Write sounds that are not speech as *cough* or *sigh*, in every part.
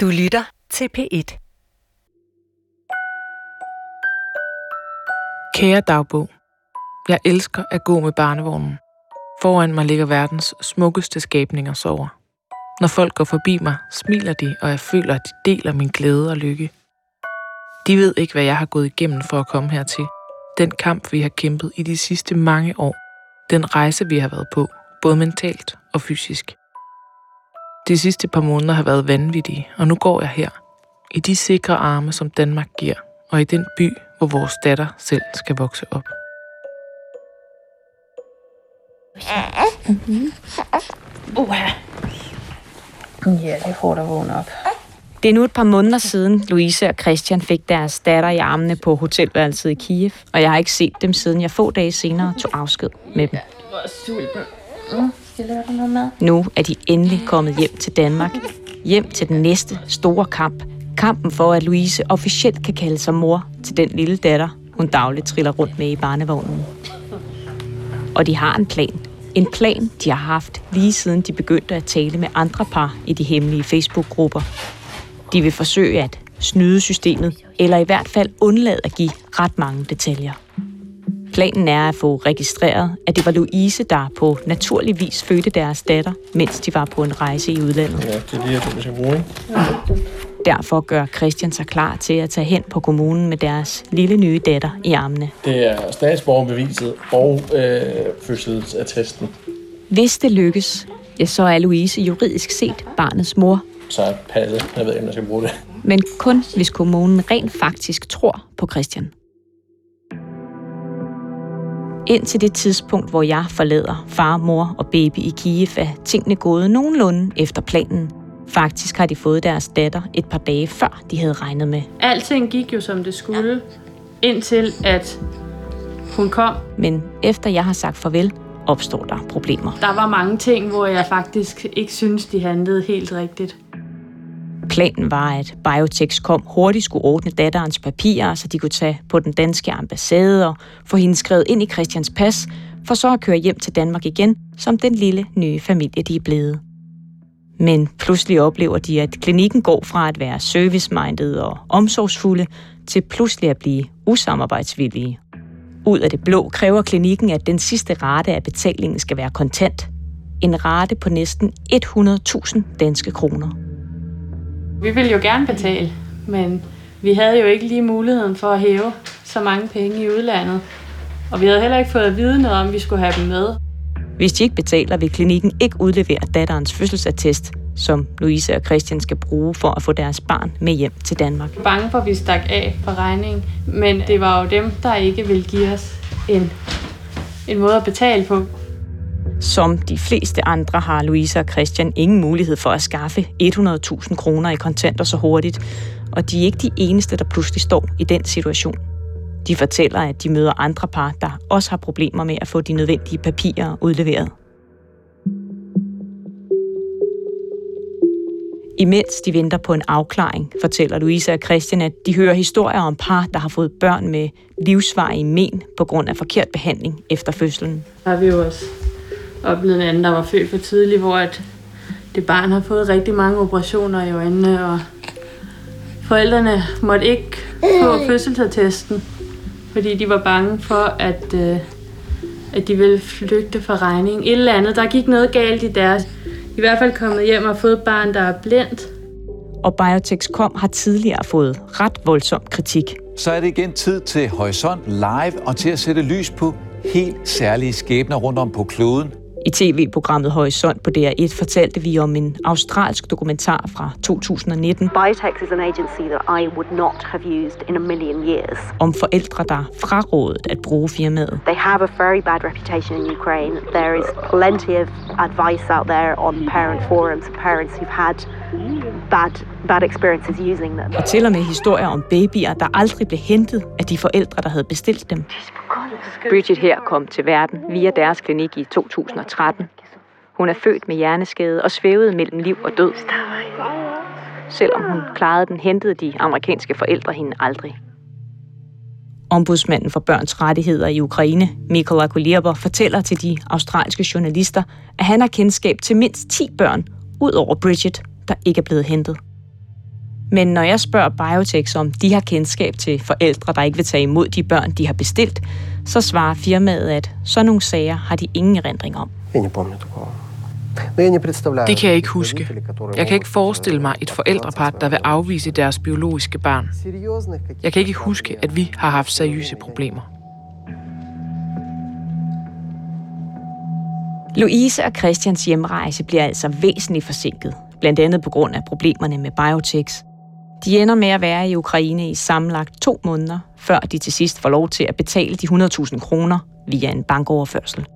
Du lytter til P1. Kære dagbog, jeg elsker at gå med barnevognen. Foran mig ligger verdens smukkeste skabninger sover. Når folk går forbi mig, smiler de, og jeg føler, at de deler min glæde og lykke. De ved ikke, hvad jeg har gået igennem for at komme hertil. Den kamp, vi har kæmpet i de sidste mange år. Den rejse, vi har været på, både mentalt og fysisk. De sidste par måneder har været vanvittige, og nu går jeg her. I de sikre arme, som Danmark giver, og i den by, hvor vores datter selv skal vokse op. Ja, det får dig vågne op. Det er nu et par måneder siden, Louise og Christian fik deres datter i armene på hotelværelset i Kiev, og jeg har ikke set dem siden jeg få dage senere tog afsked med dem. Mm, skal jeg lave dig noget mad? Nu er de endelig kommet hjem til Danmark. Hjem til den næste store kamp. Kampen for, at Louise officielt kan kalde sig mor til den lille datter, hun dagligt triller rundt med i barnevognen. Og de har en plan. En plan, de har haft lige siden de begyndte at tale med andre par i de hemmelige Facebook-grupper. De vil forsøge at snyde systemet, eller i hvert fald undlade at give ret mange detaljer. Planen er at få registreret, at det var Louise, der på naturlig vis fødte deres datter, mens de var på en rejse i udlandet. Ja, det er ting, vi skal bruge? Derfor gør Christian sig klar til at tage hen på kommunen med deres lille nye datter i armene. Det er statsborgerbeviset og øh, fødselsattesten. Hvis det lykkes, ja, så er Louise juridisk set barnets mor, Så er passet. Jeg ved ikke, om jeg skal bruge det. men kun hvis kommunen rent faktisk tror på Christian. Indtil det tidspunkt, hvor jeg forlader far, mor og baby i Kiev, er tingene gået nogenlunde efter planen. Faktisk har de fået deres datter et par dage før, de havde regnet med. Alting gik jo som det skulle, indtil at hun kom. Men efter jeg har sagt farvel, opstår der problemer. Der var mange ting, hvor jeg faktisk ikke synes, de handlede helt rigtigt. Planen var, at Biotex kom hurtigt skulle ordne datterens papirer, så de kunne tage på den danske ambassade og få hende skrevet ind i Christians pas, for så at køre hjem til Danmark igen, som den lille nye familie, de er blevet. Men pludselig oplever de, at klinikken går fra at være service-minded og omsorgsfulde, til pludselig at blive usamarbejdsvillige. Ud af det blå kræver klinikken, at den sidste rate af betalingen skal være kontant. En rate på næsten 100.000 danske kroner. Vi ville jo gerne betale, men vi havde jo ikke lige muligheden for at hæve så mange penge i udlandet. Og vi havde heller ikke fået at vide noget om, at vi skulle have dem med. Hvis de ikke betaler, vil klinikken ikke udlevere datterens fødselsattest, som Louise og Christian skal bruge for at få deres barn med hjem til Danmark. Jeg var bange for, at vi stak af på regningen, men det var jo dem, der ikke ville give os en, en måde at betale på. Som de fleste andre har Louise og Christian ingen mulighed for at skaffe 100.000 kroner i kontanter så hurtigt, og de er ikke de eneste, der pludselig står i den situation. De fortæller, at de møder andre par, der også har problemer med at få de nødvendige papirer udleveret. Imens de venter på en afklaring, fortæller Louise og Christian, at de hører historier om par, der har fået børn med livsvarige men på grund af forkert behandling efter fødslen. Har vi jo også oplevet en anden, der var født for tidligt, hvor at det barn har fået rigtig mange operationer i øjnene, og forældrene måtte ikke få fødselsattesten, fordi de var bange for, at, øh, at de ville flygte fra regning. Et eller andet, der gik noget galt i deres. I hvert fald kommet hjem og fået et barn, der er blindt. Og Biotex.com har tidligere fået ret voldsom kritik. Så er det igen tid til Horisont Live og til at sætte lys på helt særlige skæbner rundt om på kloden. I tv-programmet Horisont på DR1 fortalte vi om en australsk dokumentar fra 2019 Biotex is an agency that I would not have used in a million years. om forældre, der frarådet at bruge firmaet. They have a very bad reputation in Ukraine. There is plenty of advice out there on parent forums parents who've had bad bad experiences using them. Og til og med historier om babyer, der aldrig blev hentet af de forældre, der havde bestilt dem. Bridget her kom til verden via deres klinik i 2013. Hun er født med hjerneskade og svævede mellem liv og død. Selvom hun klarede den, hentede de amerikanske forældre hende aldrig. Ombudsmanden for børns rettigheder i Ukraine, Mikola Kulirber, fortæller til de australske journalister, at han har kendskab til mindst 10 børn, ud over Bridget, der ikke er blevet hentet. Men når jeg spørger Biotex om de har kendskab til forældre, der ikke vil tage imod de børn, de har bestilt, så svarer firmaet, at sådan nogle sager har de ingen erindring om. Det kan jeg ikke huske. Jeg kan ikke forestille mig et forældrepar, der vil afvise deres biologiske barn. Jeg kan ikke huske, at vi har haft seriøse problemer. Louise og Christians hjemrejse bliver altså væsentligt forsinket, blandt andet på grund af problemerne med Biotex. De ender med at være i Ukraine i sammenlagt to måneder, før de til sidst får lov til at betale de 100.000 kroner via en bankoverførsel.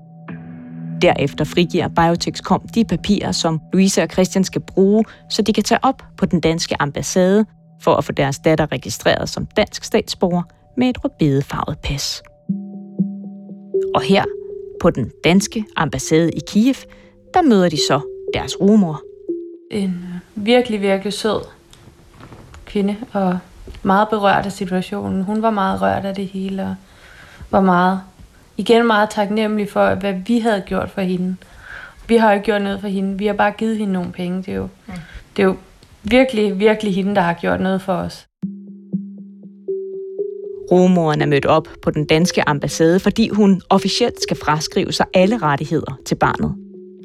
Derefter frigiver Biotex.com de papirer, som Louise og Christian skal bruge, så de kan tage op på den danske ambassade for at få deres datter registreret som dansk statsborger med et rødbedefarvet pas. Og her, på den danske ambassade i Kiev, der møder de så deres rumor. En virkelig, virkelig sød kvinde, og meget berørt af situationen. Hun var meget rørt af det hele, og var meget, igen meget taknemmelig for, hvad vi havde gjort for hende. Vi har jo ikke gjort noget for hende, vi har bare givet hende nogle penge. Det er jo, det er jo virkelig, virkelig hende, der har gjort noget for os. Rumoren er mødt op på den danske ambassade, fordi hun officielt skal fraskrive sig alle rettigheder til barnet.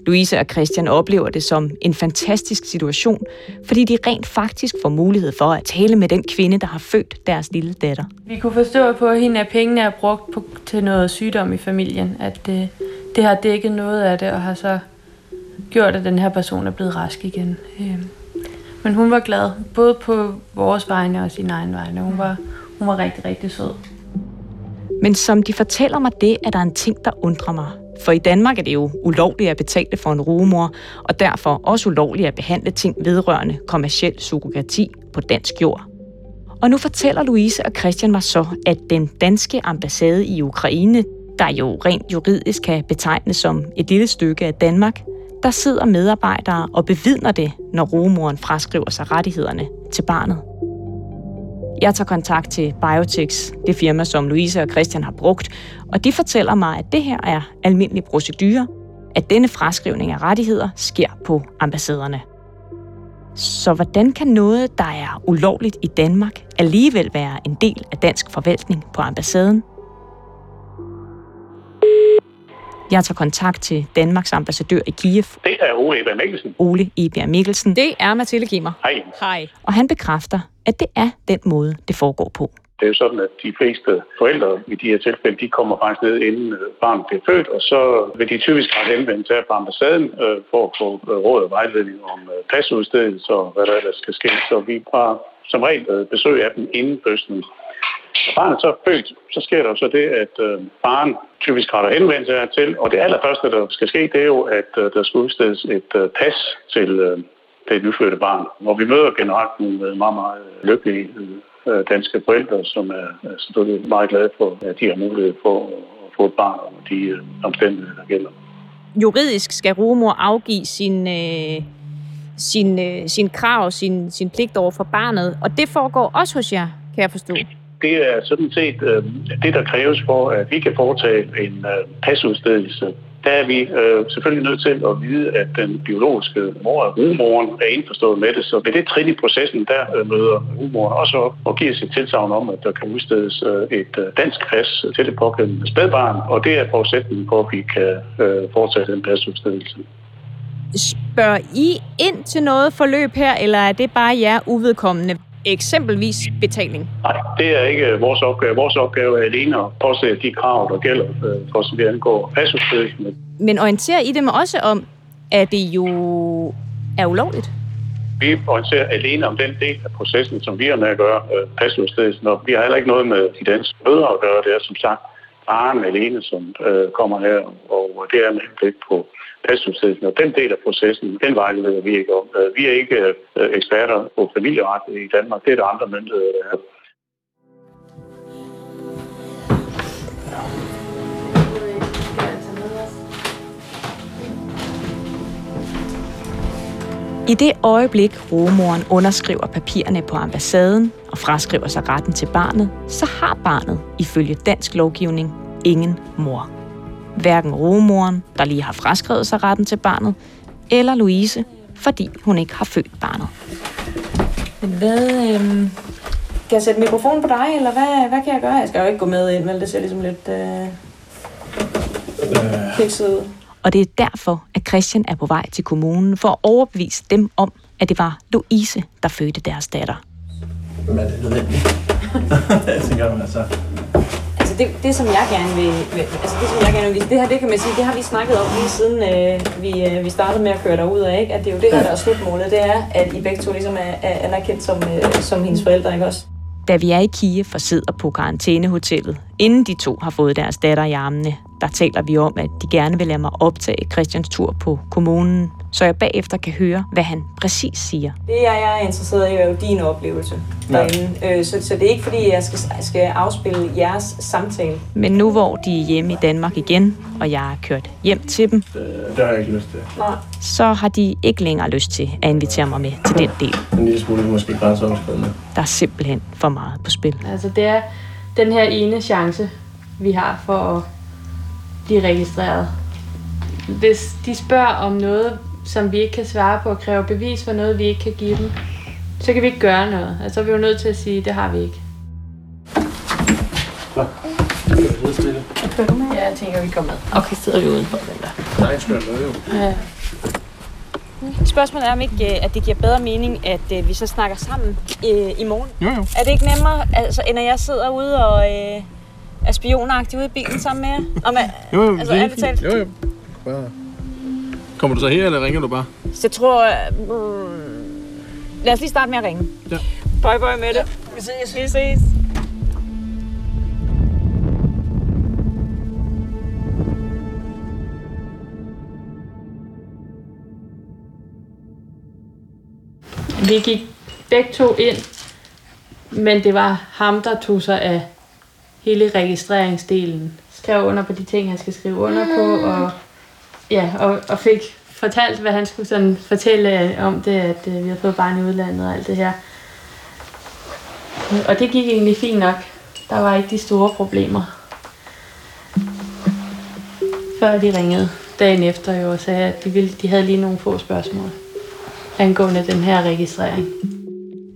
Louise og Christian oplever det som en fantastisk situation, fordi de rent faktisk får mulighed for at tale med den kvinde, der har født deres lille datter. Vi kunne forstå på hende, at pengene er brugt på, til noget sygdom i familien, at det, det har dækket noget af det, og har så gjort, at den her person er blevet rask igen. Øhm, men hun var glad, både på vores vegne og sin egen vegne. Hun var, hun var rigtig, rigtig sød. Men som de fortæller mig det, er der en ting, der undrer mig. For i Danmark er det jo ulovligt at betale for en rumor, og derfor også ulovligt at behandle ting vedrørende kommersiel surrogati på dansk jord. Og nu fortæller Louise og Christian mig så, at den danske ambassade i Ukraine, der jo rent juridisk kan betegnes som et lille stykke af Danmark, der sidder medarbejdere og bevidner det, når rumoren fraskriver sig rettighederne til barnet. Jeg tager kontakt til Biotex, det firma, som Louise og Christian har brugt, og de fortæller mig, at det her er almindelig procedure, at denne fraskrivning af rettigheder sker på ambassaderne. Så hvordan kan noget, der er ulovligt i Danmark, alligevel være en del af dansk forvaltning på ambassaden? Jeg tager kontakt til Danmarks ambassadør i Kiev. Det er Ole Eber Mikkelsen. Ole Eber Mikkelsen. Det er Mathilde Kimmer. Hej. Hej. Og han bekræfter, at det er den måde, det foregår på. Det er jo sådan, at de fleste forældre i de her tilfælde, de kommer faktisk ned, inden øh, barnet bliver født, og så vil de typisk have henvendt til på ambassaden øh, for at få øh, råd og vejledning om øh, pasudstedelse og hvad der ellers skal ske. Så vi har som regel øh, besøg af dem inden fødslen. Når barnet så er født, så sker der jo så det, at øh, barn typisk retter henvendelse til, og det allerførste, der skal ske, det er jo, at øh, der skal udstedes et øh, pas til øh, det nyfødte barn. Og vi møder generelt nogle meget, meget lykkelige øh, danske forældre, som er, selvfølgelig meget glade for, at de har mulighed for at få et barn og de øh, omstændigheder, der gælder. Juridisk skal rugemor afgive sin, øh, sin, øh, sin krav, sin, sin pligt over for barnet, og det foregår også hos jer, kan jeg forstå. Det er sådan set øh, det, der kræves for, at vi kan foretage en øh, pasudstedelse der er vi øh, selvfølgelig nødt til at vide, at den biologiske mor, rumoren, er indforstået med det. Så ved det trin i processen, der øh, møder rumoren også op og giver sit tilsavn om, at der kan udstedes øh, et øh, dansk pas til det pågældende spædbarn, og det er forudsætningen for, at vi kan øh, foretage den pasudstedelse. Spørger I ind til noget forløb her, eller er det bare jer uvedkommende? Eksempelvis betaling? Nej, det er ikke vores opgave. Vores opgave er alene at påse de krav, der gælder øh, for så vidt angår pasudstedelsen. Men orienterer I dem også om, at det jo er ulovligt? Vi orienterer alene om den del af processen, som vi har med at gøre øh, pasudstedelsen, og vi har heller ikke noget med de danske møder at gøre. Det er som sagt faren alene, som øh, kommer her, og det er med henblik på pasningstiden. Og den del af processen, den vejleder vi ikke om. Øh, vi er ikke øh, eksperter på familieret i Danmark. Det er der andre myndigheder, der er. I det øjeblik, rumoren underskriver papirerne på ambassaden og fraskriver sig retten til barnet, så har barnet ifølge dansk lovgivning ingen mor. Hverken rumoren, der lige har fraskrevet sig retten til barnet, eller Louise, fordi hun ikke har født barnet. Hvad, øhm, kan jeg sætte mikrofonen på dig, eller hvad, hvad kan jeg gøre? Jeg skal jo ikke gå med ind, vel? Det ser ligesom lidt øh, kikset ud. Og det er derfor, at Christian er på vej til kommunen for at overbevise dem om, at det var Louise, der fødte deres datter. Men er det nødvendigt? *laughs* jeg tænker, altså... Altså det, det som jeg gerne vil, altså det som jeg gerne vil vise, det her, det kan man sige, det har vi snakket om lige siden øh, vi, øh, vi startede med at køre derud af, ikke? At det er jo det her, der er slutmålet, det er, at I begge to ligesom er, er anerkendt som, øh, som hendes forældre, ikke også? Da vi er i Kiev og sidder på karantænehotellet, inden de to har fået deres datter i armene, der taler vi om, at de gerne vil lade mig optage Christians tur på kommunen, så jeg bagefter kan høre, hvad han præcis siger. Det jeg er interesseret i, er jo din oplevelse derinde. Ja. Øh, så, så det er ikke fordi, jeg skal, skal afspille jeres samtale. Men nu hvor de er hjemme i Danmark igen, og jeg er kørt hjem til dem, Det, det har jeg ikke lyst til. Nej. så har de ikke længere lyst til at invitere mig med til den del. En lille smule måske grænseoverskridende. Der er simpelthen for meget på spil. Altså det er den her ene chance, vi har for at blive registreret. Hvis de spørger om noget, som vi ikke kan svare på og kræver bevis for noget, vi ikke kan give dem, så kan vi ikke gøre noget. Altså så er vi jo nødt til at sige, at det har vi ikke. Kører du med? Ja, jeg tænker, vi kommer med. Okay, sidder vi udenfor den der. Nej, skal jeg jo. Ja. Spørgsmålet er, om ikke, øh, at det giver bedre mening, at øh, vi så snakker sammen øh, i morgen. Jo, jo. Er det ikke nemmere, altså, end at jeg sidder ude og øh, er spionagtig ude i bilen sammen med jer? Om, jeg, Jo, jo, Altså, det er fint. Jo, jo. Bare. Kommer du så her, eller ringer du bare? så jeg tror... Øh, lad os lige starte med at ringe. Ja. Bye bye med det. Vi ses. Vi ses. Vi gik begge to ind, men det var ham, der tog sig af hele registreringsdelen. Skrev under på de ting, han skal skrive under på, og, ja, og, og fik fortalt, hvad han skulle sådan fortælle om det, at øh, vi havde fået barn i udlandet og alt det her. Og det gik egentlig fint nok. Der var ikke de store problemer. Før de ringede dagen efter jo og sagde, at de, ville, de havde lige nogle få spørgsmål angående den her registrering.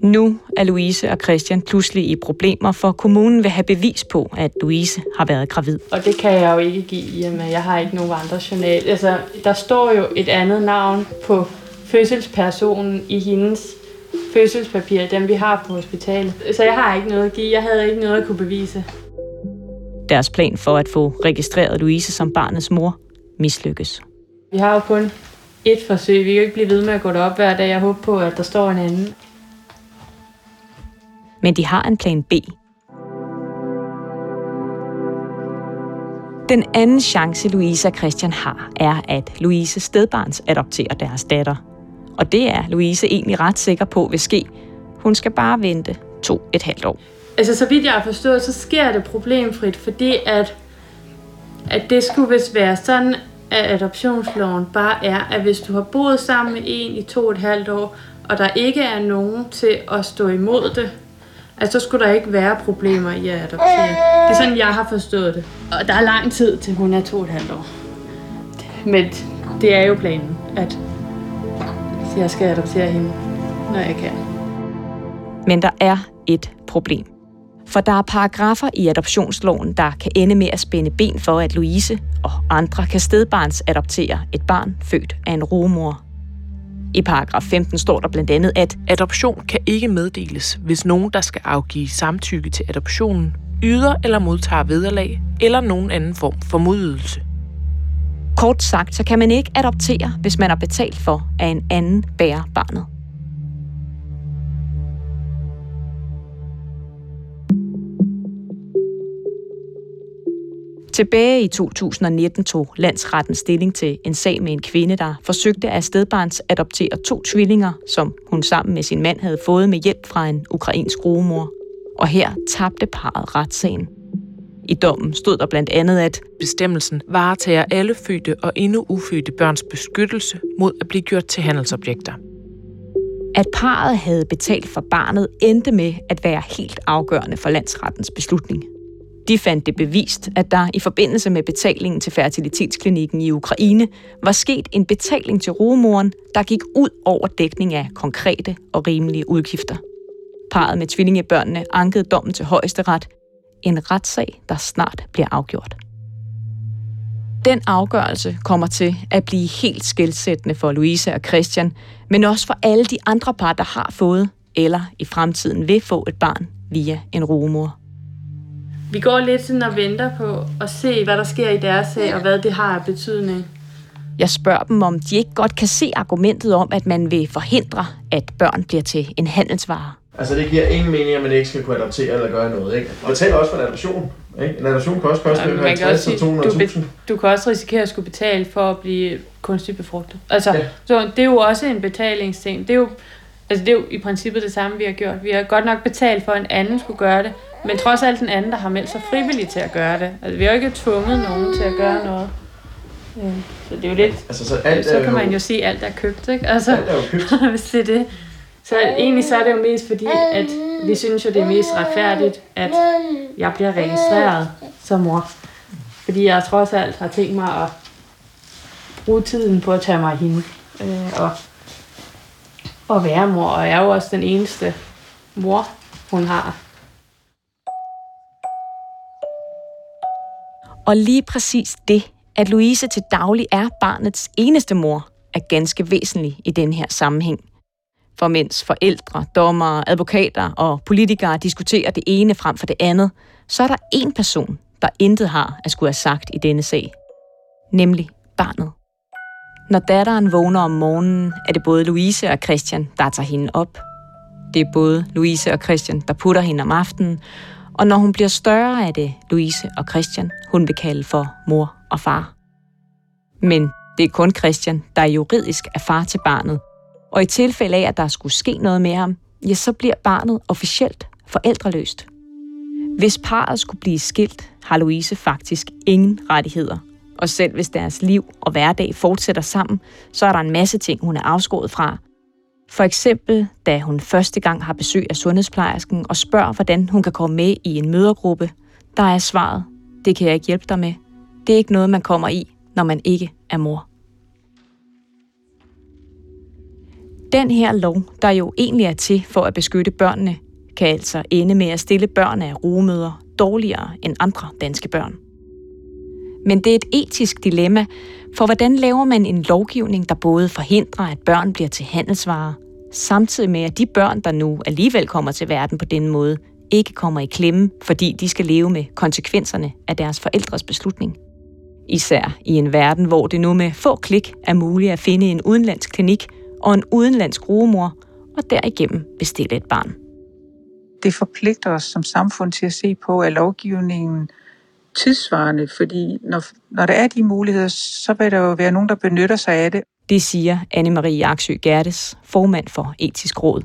Nu er Louise og Christian pludselig i problemer, for kommunen vil have bevis på, at Louise har været gravid. Og det kan jeg jo ikke give, i og med jeg har ikke nogen andre journal. Altså, der står jo et andet navn på fødselspersonen i hendes fødselspapir, dem vi har på hospitalet. Så jeg har ikke noget at give. Jeg havde ikke noget at kunne bevise. Deres plan for at få registreret Louise som barnets mor mislykkes. Vi har jo kun et forsøg. Vi kan jo ikke blive ved med at gå derop hver dag. Jeg håber på, at der står en anden. Men de har en plan B. Den anden chance, Louise og Christian har, er, at Louise stedbarns adopterer deres datter. Og det er Louise egentlig ret sikker på vil ske. Hun skal bare vente to et halvt år. Altså, så vidt jeg har forstået, så sker det problemfrit, fordi at, at det skulle vist være sådan, at adoptionsloven bare er, at hvis du har boet sammen med en i to og et halvt år, og der ikke er nogen til at stå imod det, altså så skulle der ikke være problemer i at adoptere. Det er sådan, jeg har forstået det. Og der er lang tid til hun er to og et halvt år. Men det er jo planen, at jeg skal adoptere hende, når jeg kan. Men der er et problem. For der er paragrafer i adoptionsloven, der kan ende med at spænde ben for, at Louise og andre kan stedbarns adoptere et barn født af en rumor. I paragraf 15 står der blandt andet, at Adoption kan ikke meddeles, hvis nogen, der skal afgive samtykke til adoptionen, yder eller modtager vederlag eller nogen anden form for modydelse. kort sagt, så kan man ikke adoptere, hvis man har betalt for, at en anden bærer barnet. Tilbage i 2019 tog landsretten stilling til en sag med en kvinde, der forsøgte at stedbarns adoptere to tvillinger, som hun sammen med sin mand havde fået med hjælp fra en ukrainsk rugemor. Og her tabte parret retssagen. I dommen stod der blandt andet, at Bestemmelsen varetager alle fødte og endnu ufødte børns beskyttelse mod at blive gjort til handelsobjekter. at parret havde betalt for barnet, endte med at være helt afgørende for landsrettens beslutning. De fandt det bevist, at der i forbindelse med betalingen til fertilitetsklinikken i Ukraine var sket en betaling til rugemoren, der gik ud over dækning af konkrete og rimelige udgifter. Parret med tvillingebørnene ankede dommen til højesteret. En retssag, der snart bliver afgjort. Den afgørelse kommer til at blive helt skældsættende for Louise og Christian, men også for alle de andre par, der har fået eller i fremtiden vil få et barn via en rumor. Vi går lidt sådan og venter på at se, hvad der sker i deres sag, og hvad det har af betydning. Jeg spørger dem, om de ikke godt kan se argumentet om, at man vil forhindre, at børn bliver til en handelsvare. Altså det giver ingen mening, at man ikke skal kunne adoptere eller gøre noget. Ikke? Og betaler også for en adoption. Ikke? En adoption kan også koste ja, 50 og 200.000. Du, du kan også risikere at skulle betale for at blive kunstigt befrugtet. Altså, ja. så det er jo også en betalingsting. Det er jo, altså det er jo i princippet det samme, vi har gjort. Vi har godt nok betalt for, at en anden skulle gøre det, men trods alt den anden, der har meldt sig frivilligt til at gøre det. Altså, vi har jo ikke tvunget nogen til at gøre noget. Ja. Så det er jo lidt... Altså, så, alt så kan man jo sige, at alt er købt, ikke? Altså, alt er jo købt. *laughs* hvis det er det. Så egentlig så er det jo mest fordi, at vi synes jo, det er mest retfærdigt, at jeg bliver registreret som mor. Fordi jeg trods alt har tænkt mig at bruge tiden på at tage mig af hende. Øh, og, og være mor. Og jeg er jo også den eneste mor, hun har. Og lige præcis det, at Louise til daglig er barnets eneste mor, er ganske væsentlig i den her sammenhæng. For mens forældre, dommere, advokater og politikere diskuterer det ene frem for det andet, så er der én person, der intet har at skulle have sagt i denne sag. Nemlig barnet. Når datteren vågner om morgenen, er det både Louise og Christian, der tager hende op. Det er både Louise og Christian, der putter hende om aftenen, og når hun bliver større, er det Louise og Christian, hun vil kalde for mor og far. Men det er kun Christian, der juridisk er far til barnet, og i tilfælde af, at der skulle ske noget med ham, ja, så bliver barnet officielt forældreløst. Hvis parret skulle blive skilt, har Louise faktisk ingen rettigheder. Og selv hvis deres liv og hverdag fortsætter sammen, så er der en masse ting, hun er afskåret fra. For eksempel, da hun første gang har besøg af sundhedsplejersken og spørger, hvordan hun kan komme med i en mødergruppe, der er svaret, det kan jeg ikke hjælpe dig med. Det er ikke noget, man kommer i, når man ikke er mor. Den her lov, der jo egentlig er til for at beskytte børnene, kan altså ende med at stille børn af rugemøder dårligere end andre danske børn. Men det er et etisk dilemma, for hvordan laver man en lovgivning, der både forhindrer, at børn bliver til handelsvarer, samtidig med, at de børn, der nu alligevel kommer til verden på den måde, ikke kommer i klemme, fordi de skal leve med konsekvenserne af deres forældres beslutning. Især i en verden, hvor det nu med få klik er muligt at finde en udenlandsk klinik og en udenlandsk rugemor, og derigennem bestille et barn. Det forpligter os som samfund til at se på, at lovgivningen tidsvarende, fordi når, når der er de muligheder, så vil der jo være nogen, der benytter sig af det. Det siger Anne-Marie Aksø Gertes, formand for Etisk Råd.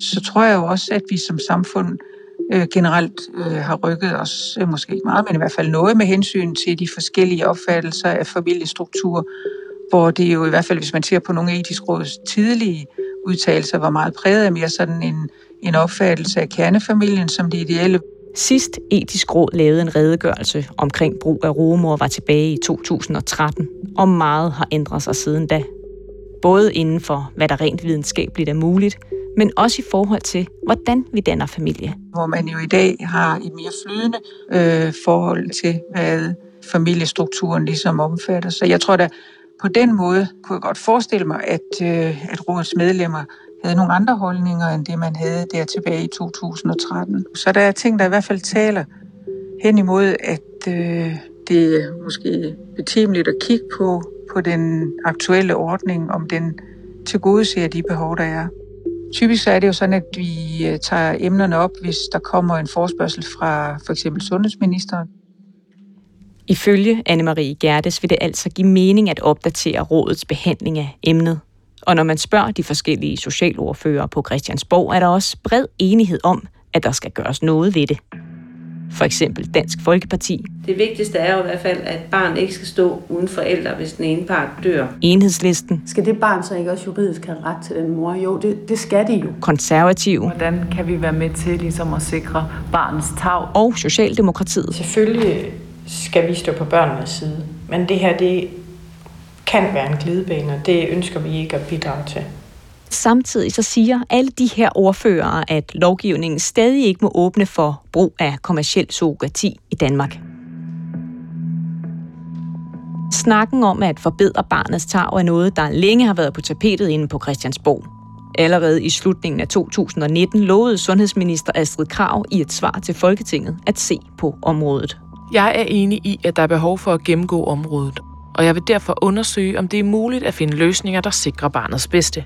Så tror jeg jo også, at vi som samfund øh, generelt øh, har rykket os, øh, måske ikke meget, men i hvert fald noget med hensyn til de forskellige opfattelser af familiestruktur, hvor det jo i hvert fald, hvis man ser på nogle etisk råds tidlige udtalelser, var meget præget af mere sådan en, en opfattelse af kernefamilien som det ideelle. Sidst etisk råd lavede en redegørelse omkring brug af rumor var tilbage i 2013, og meget har ændret sig siden da. Både inden for, hvad der rent videnskabeligt er muligt, men også i forhold til, hvordan vi danner familie. Hvor man jo i dag har et mere flydende øh, forhold til, hvad familiestrukturen ligesom omfatter. Så jeg tror da, på den måde kunne jeg godt forestille mig, at, øh, at rådets medlemmer havde nogle andre holdninger, end det man havde der tilbage i 2013. Så der er ting, der i hvert fald taler hen imod, at øh, det er måske betimeligt at kigge på, på den aktuelle ordning, om den tilgodeser de behov, der er. Typisk så er det jo sådan, at vi øh, tager emnerne op, hvis der kommer en forspørgsel fra for eksempel sundhedsministeren. Ifølge Anne-Marie Gerdes vil det altså give mening at opdatere rådets behandling af emnet. Og når man spørger de forskellige socialordfører på Christiansborg, er der også bred enighed om, at der skal gøres noget ved det. For eksempel Dansk Folkeparti. Det vigtigste er jo i hvert fald, at barn ikke skal stå uden forældre, hvis den ene part dør. Enhedslisten. Skal det barn så ikke også juridisk have ret til den mor? Jo, det, det skal de jo. Konservativ. Hvordan kan vi være med til ligesom at sikre barnets tag? Og Socialdemokratiet. Selvfølgelig skal vi stå på børnenes side. Men det her, det kan være en glidebane, og det ønsker vi ikke at bidrage til. Samtidig så siger alle de her ordførere, at lovgivningen stadig ikke må åbne for brug af kommersiel surrogati i Danmark. Snakken om at forbedre barnets tag er noget, der længe har været på tapetet inde på Christiansborg. Allerede i slutningen af 2019 lovede sundhedsminister Astrid Krav i et svar til Folketinget at se på området. Jeg er enig i, at der er behov for at gennemgå området, og jeg vil derfor undersøge, om det er muligt at finde løsninger, der sikrer barnets bedste.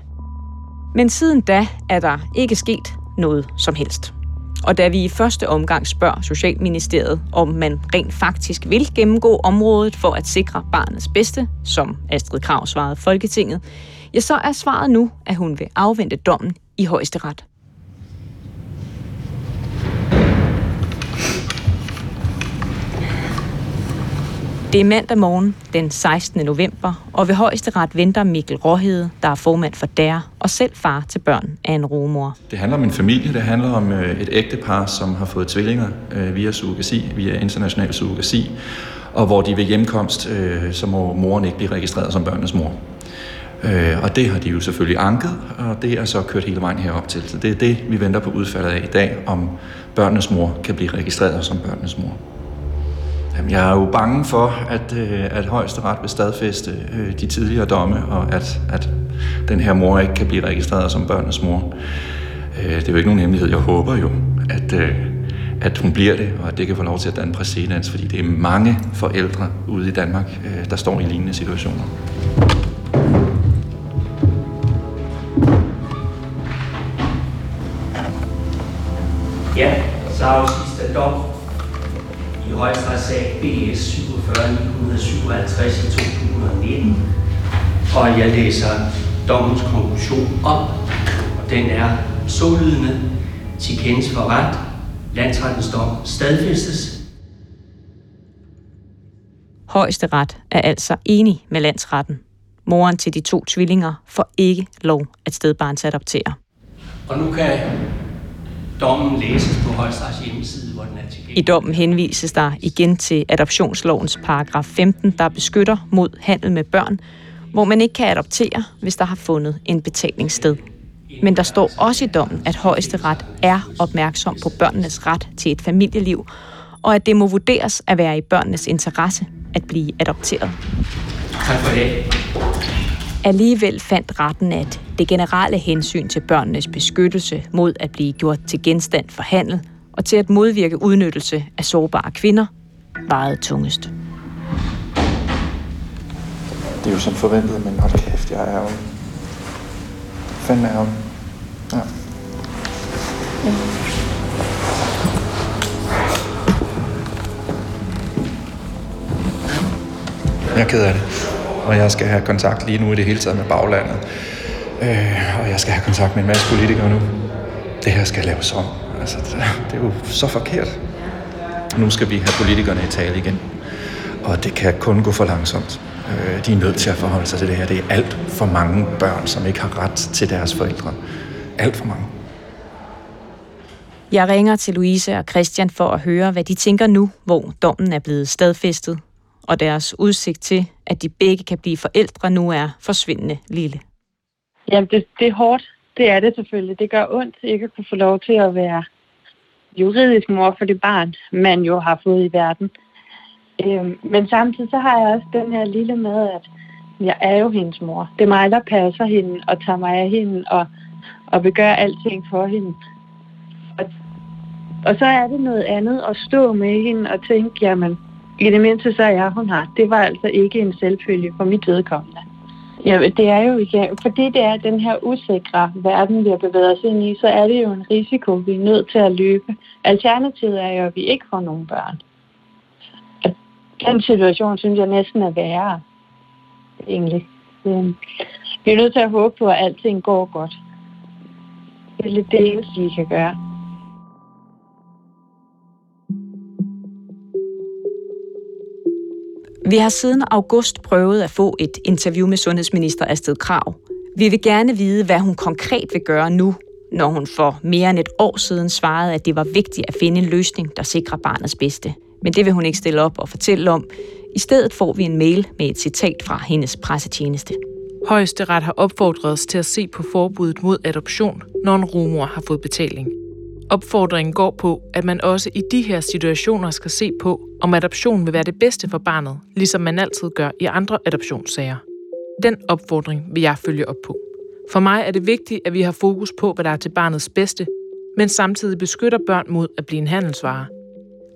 Men siden da er der ikke sket noget som helst. Og da vi i første omgang spørger Socialministeriet, om man rent faktisk vil gennemgå området for at sikre barnets bedste, som Astrid Krav svarede Folketinget, ja, så er svaret nu, at hun vil afvente dommen i højesteret. Det er mandag morgen den 16. november, og ved højesteret venter Mikkel Råhede, der er formand for DER og selv far til børn af en rumor. Det handler om en familie, det handler om øh, et ægtepar, som har fået tvillinger øh, via surrogasi, via international surrogasi, og hvor de ved hjemkomst, øh, så må moren ikke blive registreret som børnenes mor. Og det har de jo selvfølgelig anket, og det er så kørt hele vejen herop til. Så det er det, vi venter på udfaldet af i dag, om børnenes mor kan blive registreret som børnenes mor. Jamen, jeg er jo bange for, at, øh, at højesteret vil stadfæste øh, de tidligere domme, og at, at den her mor ikke kan blive registreret som børnenes mor. Øh, det er jo ikke nogen hemmelighed. Jeg håber jo, at, øh, at hun bliver det, og at det kan få lov til at danne præcedens, fordi det er mange forældre ude i Danmark, øh, der står i lignende situationer. Ja, så afsiges dom i højesteretsag BS 47 1957 i 2019, og jeg læser dommens konklusion op, og den er sålydende til kendelse for ret. Landsrettens dom stadfæstes. Højesteret er altså enig med landsretten. Moren til de to tvillinger får ikke lov at stedbarnsadoptere. Og nu kan dommen læses på Højesterets hjemmeside, hvor den er tilgængelig. I dommen henvises der igen til adoptionslovens paragraf 15, der beskytter mod handel med børn, hvor man ikke kan adoptere, hvis der har fundet en betalingsted. sted. Men der står også i dommen, at højesteret er opmærksom på børnenes ret til et familieliv, og at det må vurderes at være i børnenes interesse at blive adopteret. Tak for det. Alligevel fandt retten, at det generelle hensyn til børnenes beskyttelse mod at blive gjort til genstand for handel og til at modvirke udnyttelse af sårbare kvinder vejede tungest. Det er jo som forventet, men hold kæft, jeg er jo... Fanden er jo... Ja. Jeg er ked af det, og jeg skal have kontakt lige nu i det hele taget med baglandet. Øh, og jeg skal have kontakt med en masse politikere nu. Det her skal laves om. Altså, det er jo så forkert. Nu skal vi have politikerne i tale igen. Og det kan kun gå for langsomt. Øh, de er nødt til at forholde sig til det her. Det er alt for mange børn, som ikke har ret til deres forældre. Alt for mange. Jeg ringer til Louise og Christian for at høre, hvad de tænker nu, hvor dommen er blevet stadfæstet, og deres udsigt til, at de begge kan blive forældre nu er forsvindende lille. Jamen, det, det er hårdt. Det er det selvfølgelig. Det gør ondt ikke at kunne få lov til at være juridisk mor for det barn, man jo har fået i verden. Øhm, men samtidig så har jeg også den her lille med, at jeg er jo hendes mor. Det er mig, der passer hende og tager mig af hende og, og vil gøre alting for hende. Og, og så er det noget andet at stå med hende og tænke, jamen, i det mindste så er jeg, hun har. Det var altså ikke en selvfølge for mit vedkommende. Ja, det er jo ikke, fordi det er den her usikre verden, vi har bevæget os ind i, så er det jo en risiko, vi er nødt til at løbe. Alternativet er jo, at vi ikke får nogen børn. Og den situation synes jeg næsten er værre, egentlig. Vi er nødt til at håbe på, at alting går godt. Det er lidt det eneste, vi kan gøre. Vi har siden august prøvet at få et interview med sundhedsminister Astrid Krav. Vi vil gerne vide, hvad hun konkret vil gøre nu, når hun for mere end et år siden svarede, at det var vigtigt at finde en løsning, der sikrer barnets bedste. Men det vil hun ikke stille op og fortælle om. I stedet får vi en mail med et citat fra hendes pressetjeneste. Højesteret har opfordret os til at se på forbuddet mod adoption, når en rumor har fået betaling. Opfordringen går på, at man også i de her situationer skal se på, om adoption vil være det bedste for barnet, ligesom man altid gør i andre adoptionssager. Den opfordring vil jeg følge op på. For mig er det vigtigt, at vi har fokus på, hvad der er til barnets bedste, men samtidig beskytter børn mod at blive en handelsvare.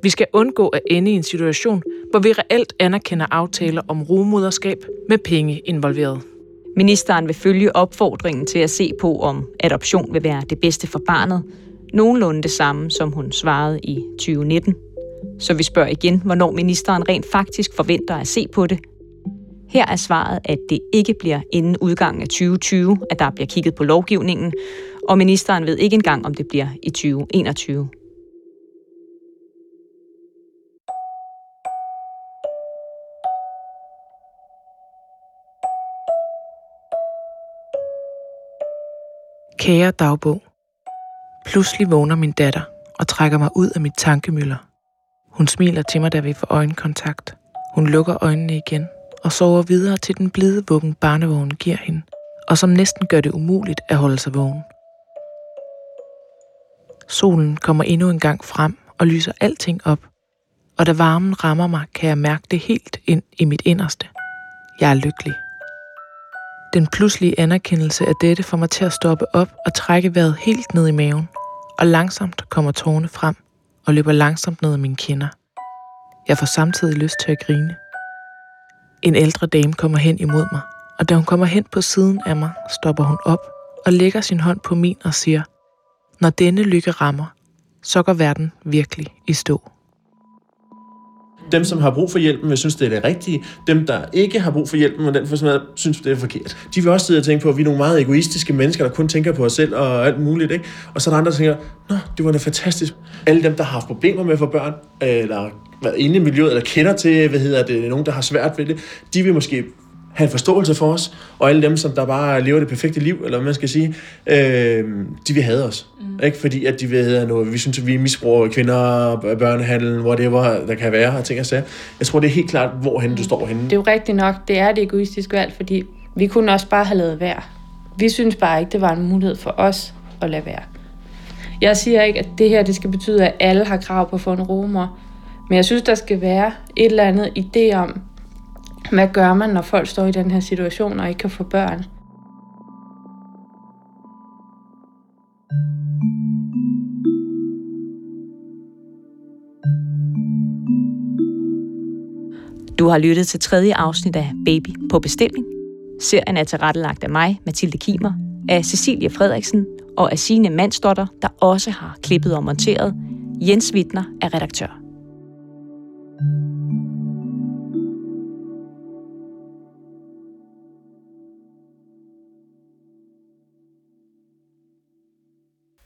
Vi skal undgå at ende i en situation, hvor vi reelt anerkender aftaler om rumoderskab med penge involveret. Ministeren vil følge opfordringen til at se på, om adoption vil være det bedste for barnet. Nogenlunde det samme, som hun svarede i 2019. Så vi spørger igen, hvornår ministeren rent faktisk forventer at se på det. Her er svaret, at det ikke bliver inden udgangen af 2020, at der bliver kigget på lovgivningen, og ministeren ved ikke engang, om det bliver i 2021. Kære dagbog. Pludselig vågner min datter og trækker mig ud af mit tankemøller. Hun smiler til mig, da vi får øjenkontakt. Hun lukker øjnene igen og sover videre til den blide vuggen barnevognen giver hende, og som næsten gør det umuligt at holde sig vågen. Solen kommer endnu en gang frem og lyser alting op, og da varmen rammer mig, kan jeg mærke det helt ind i mit inderste. Jeg er lykkelig. Den pludselige anerkendelse af dette får mig til at stoppe op og trække vejret helt ned i maven, og langsomt kommer tårne frem og løber langsomt ned ad mine kinder. Jeg får samtidig lyst til at grine. En ældre dame kommer hen imod mig, og da hun kommer hen på siden af mig, stopper hun op og lægger sin hånd på min og siger, når denne lykke rammer, så går verden virkelig i stå. Dem, som har brug for hjælpen, vil synes, det er det rigtige. Dem, der ikke har brug for hjælpen, og den for synes, det er forkert. De vil også sidde og tænke på, at vi er nogle meget egoistiske mennesker, der kun tænker på os selv og alt muligt. Ikke? Og så er der andre, der tænker, Nå, det var da fantastisk. Alle dem, der har haft problemer med at få børn, eller været inde i miljøet, eller kender til, hvad hedder det, nogen, der har svært ved det, de vil måske have en forståelse for os, og alle dem, som der bare lever det perfekte liv, eller hvad man skal sige, øh, de vil have os. Mm. Ikke? Fordi at de vil have noget, vi synes, at vi misbruger kvinder, børnehandel, whatever der kan være, og ting og sager. Jeg tror, det er helt klart, hvorhen mm. du står henne. Det er jo rigtigt nok, det er det egoistiske valg, fordi vi kunne også bare have lavet være. Vi synes bare ikke, det var en mulighed for os at lade være. Jeg siger ikke, at det her det skal betyde, at alle har krav på at få en rumor. Men jeg synes, der skal være et eller andet idé om, hvad gør man, når folk står i den her situation og ikke kan få børn? Du har lyttet til tredje afsnit af Baby på bestilling. Serien er tilrettelagt af mig, Mathilde Kimer, af Cecilie Frederiksen og af sine Mandsdotter, der også har klippet og monteret. Jens Wittner er redaktør.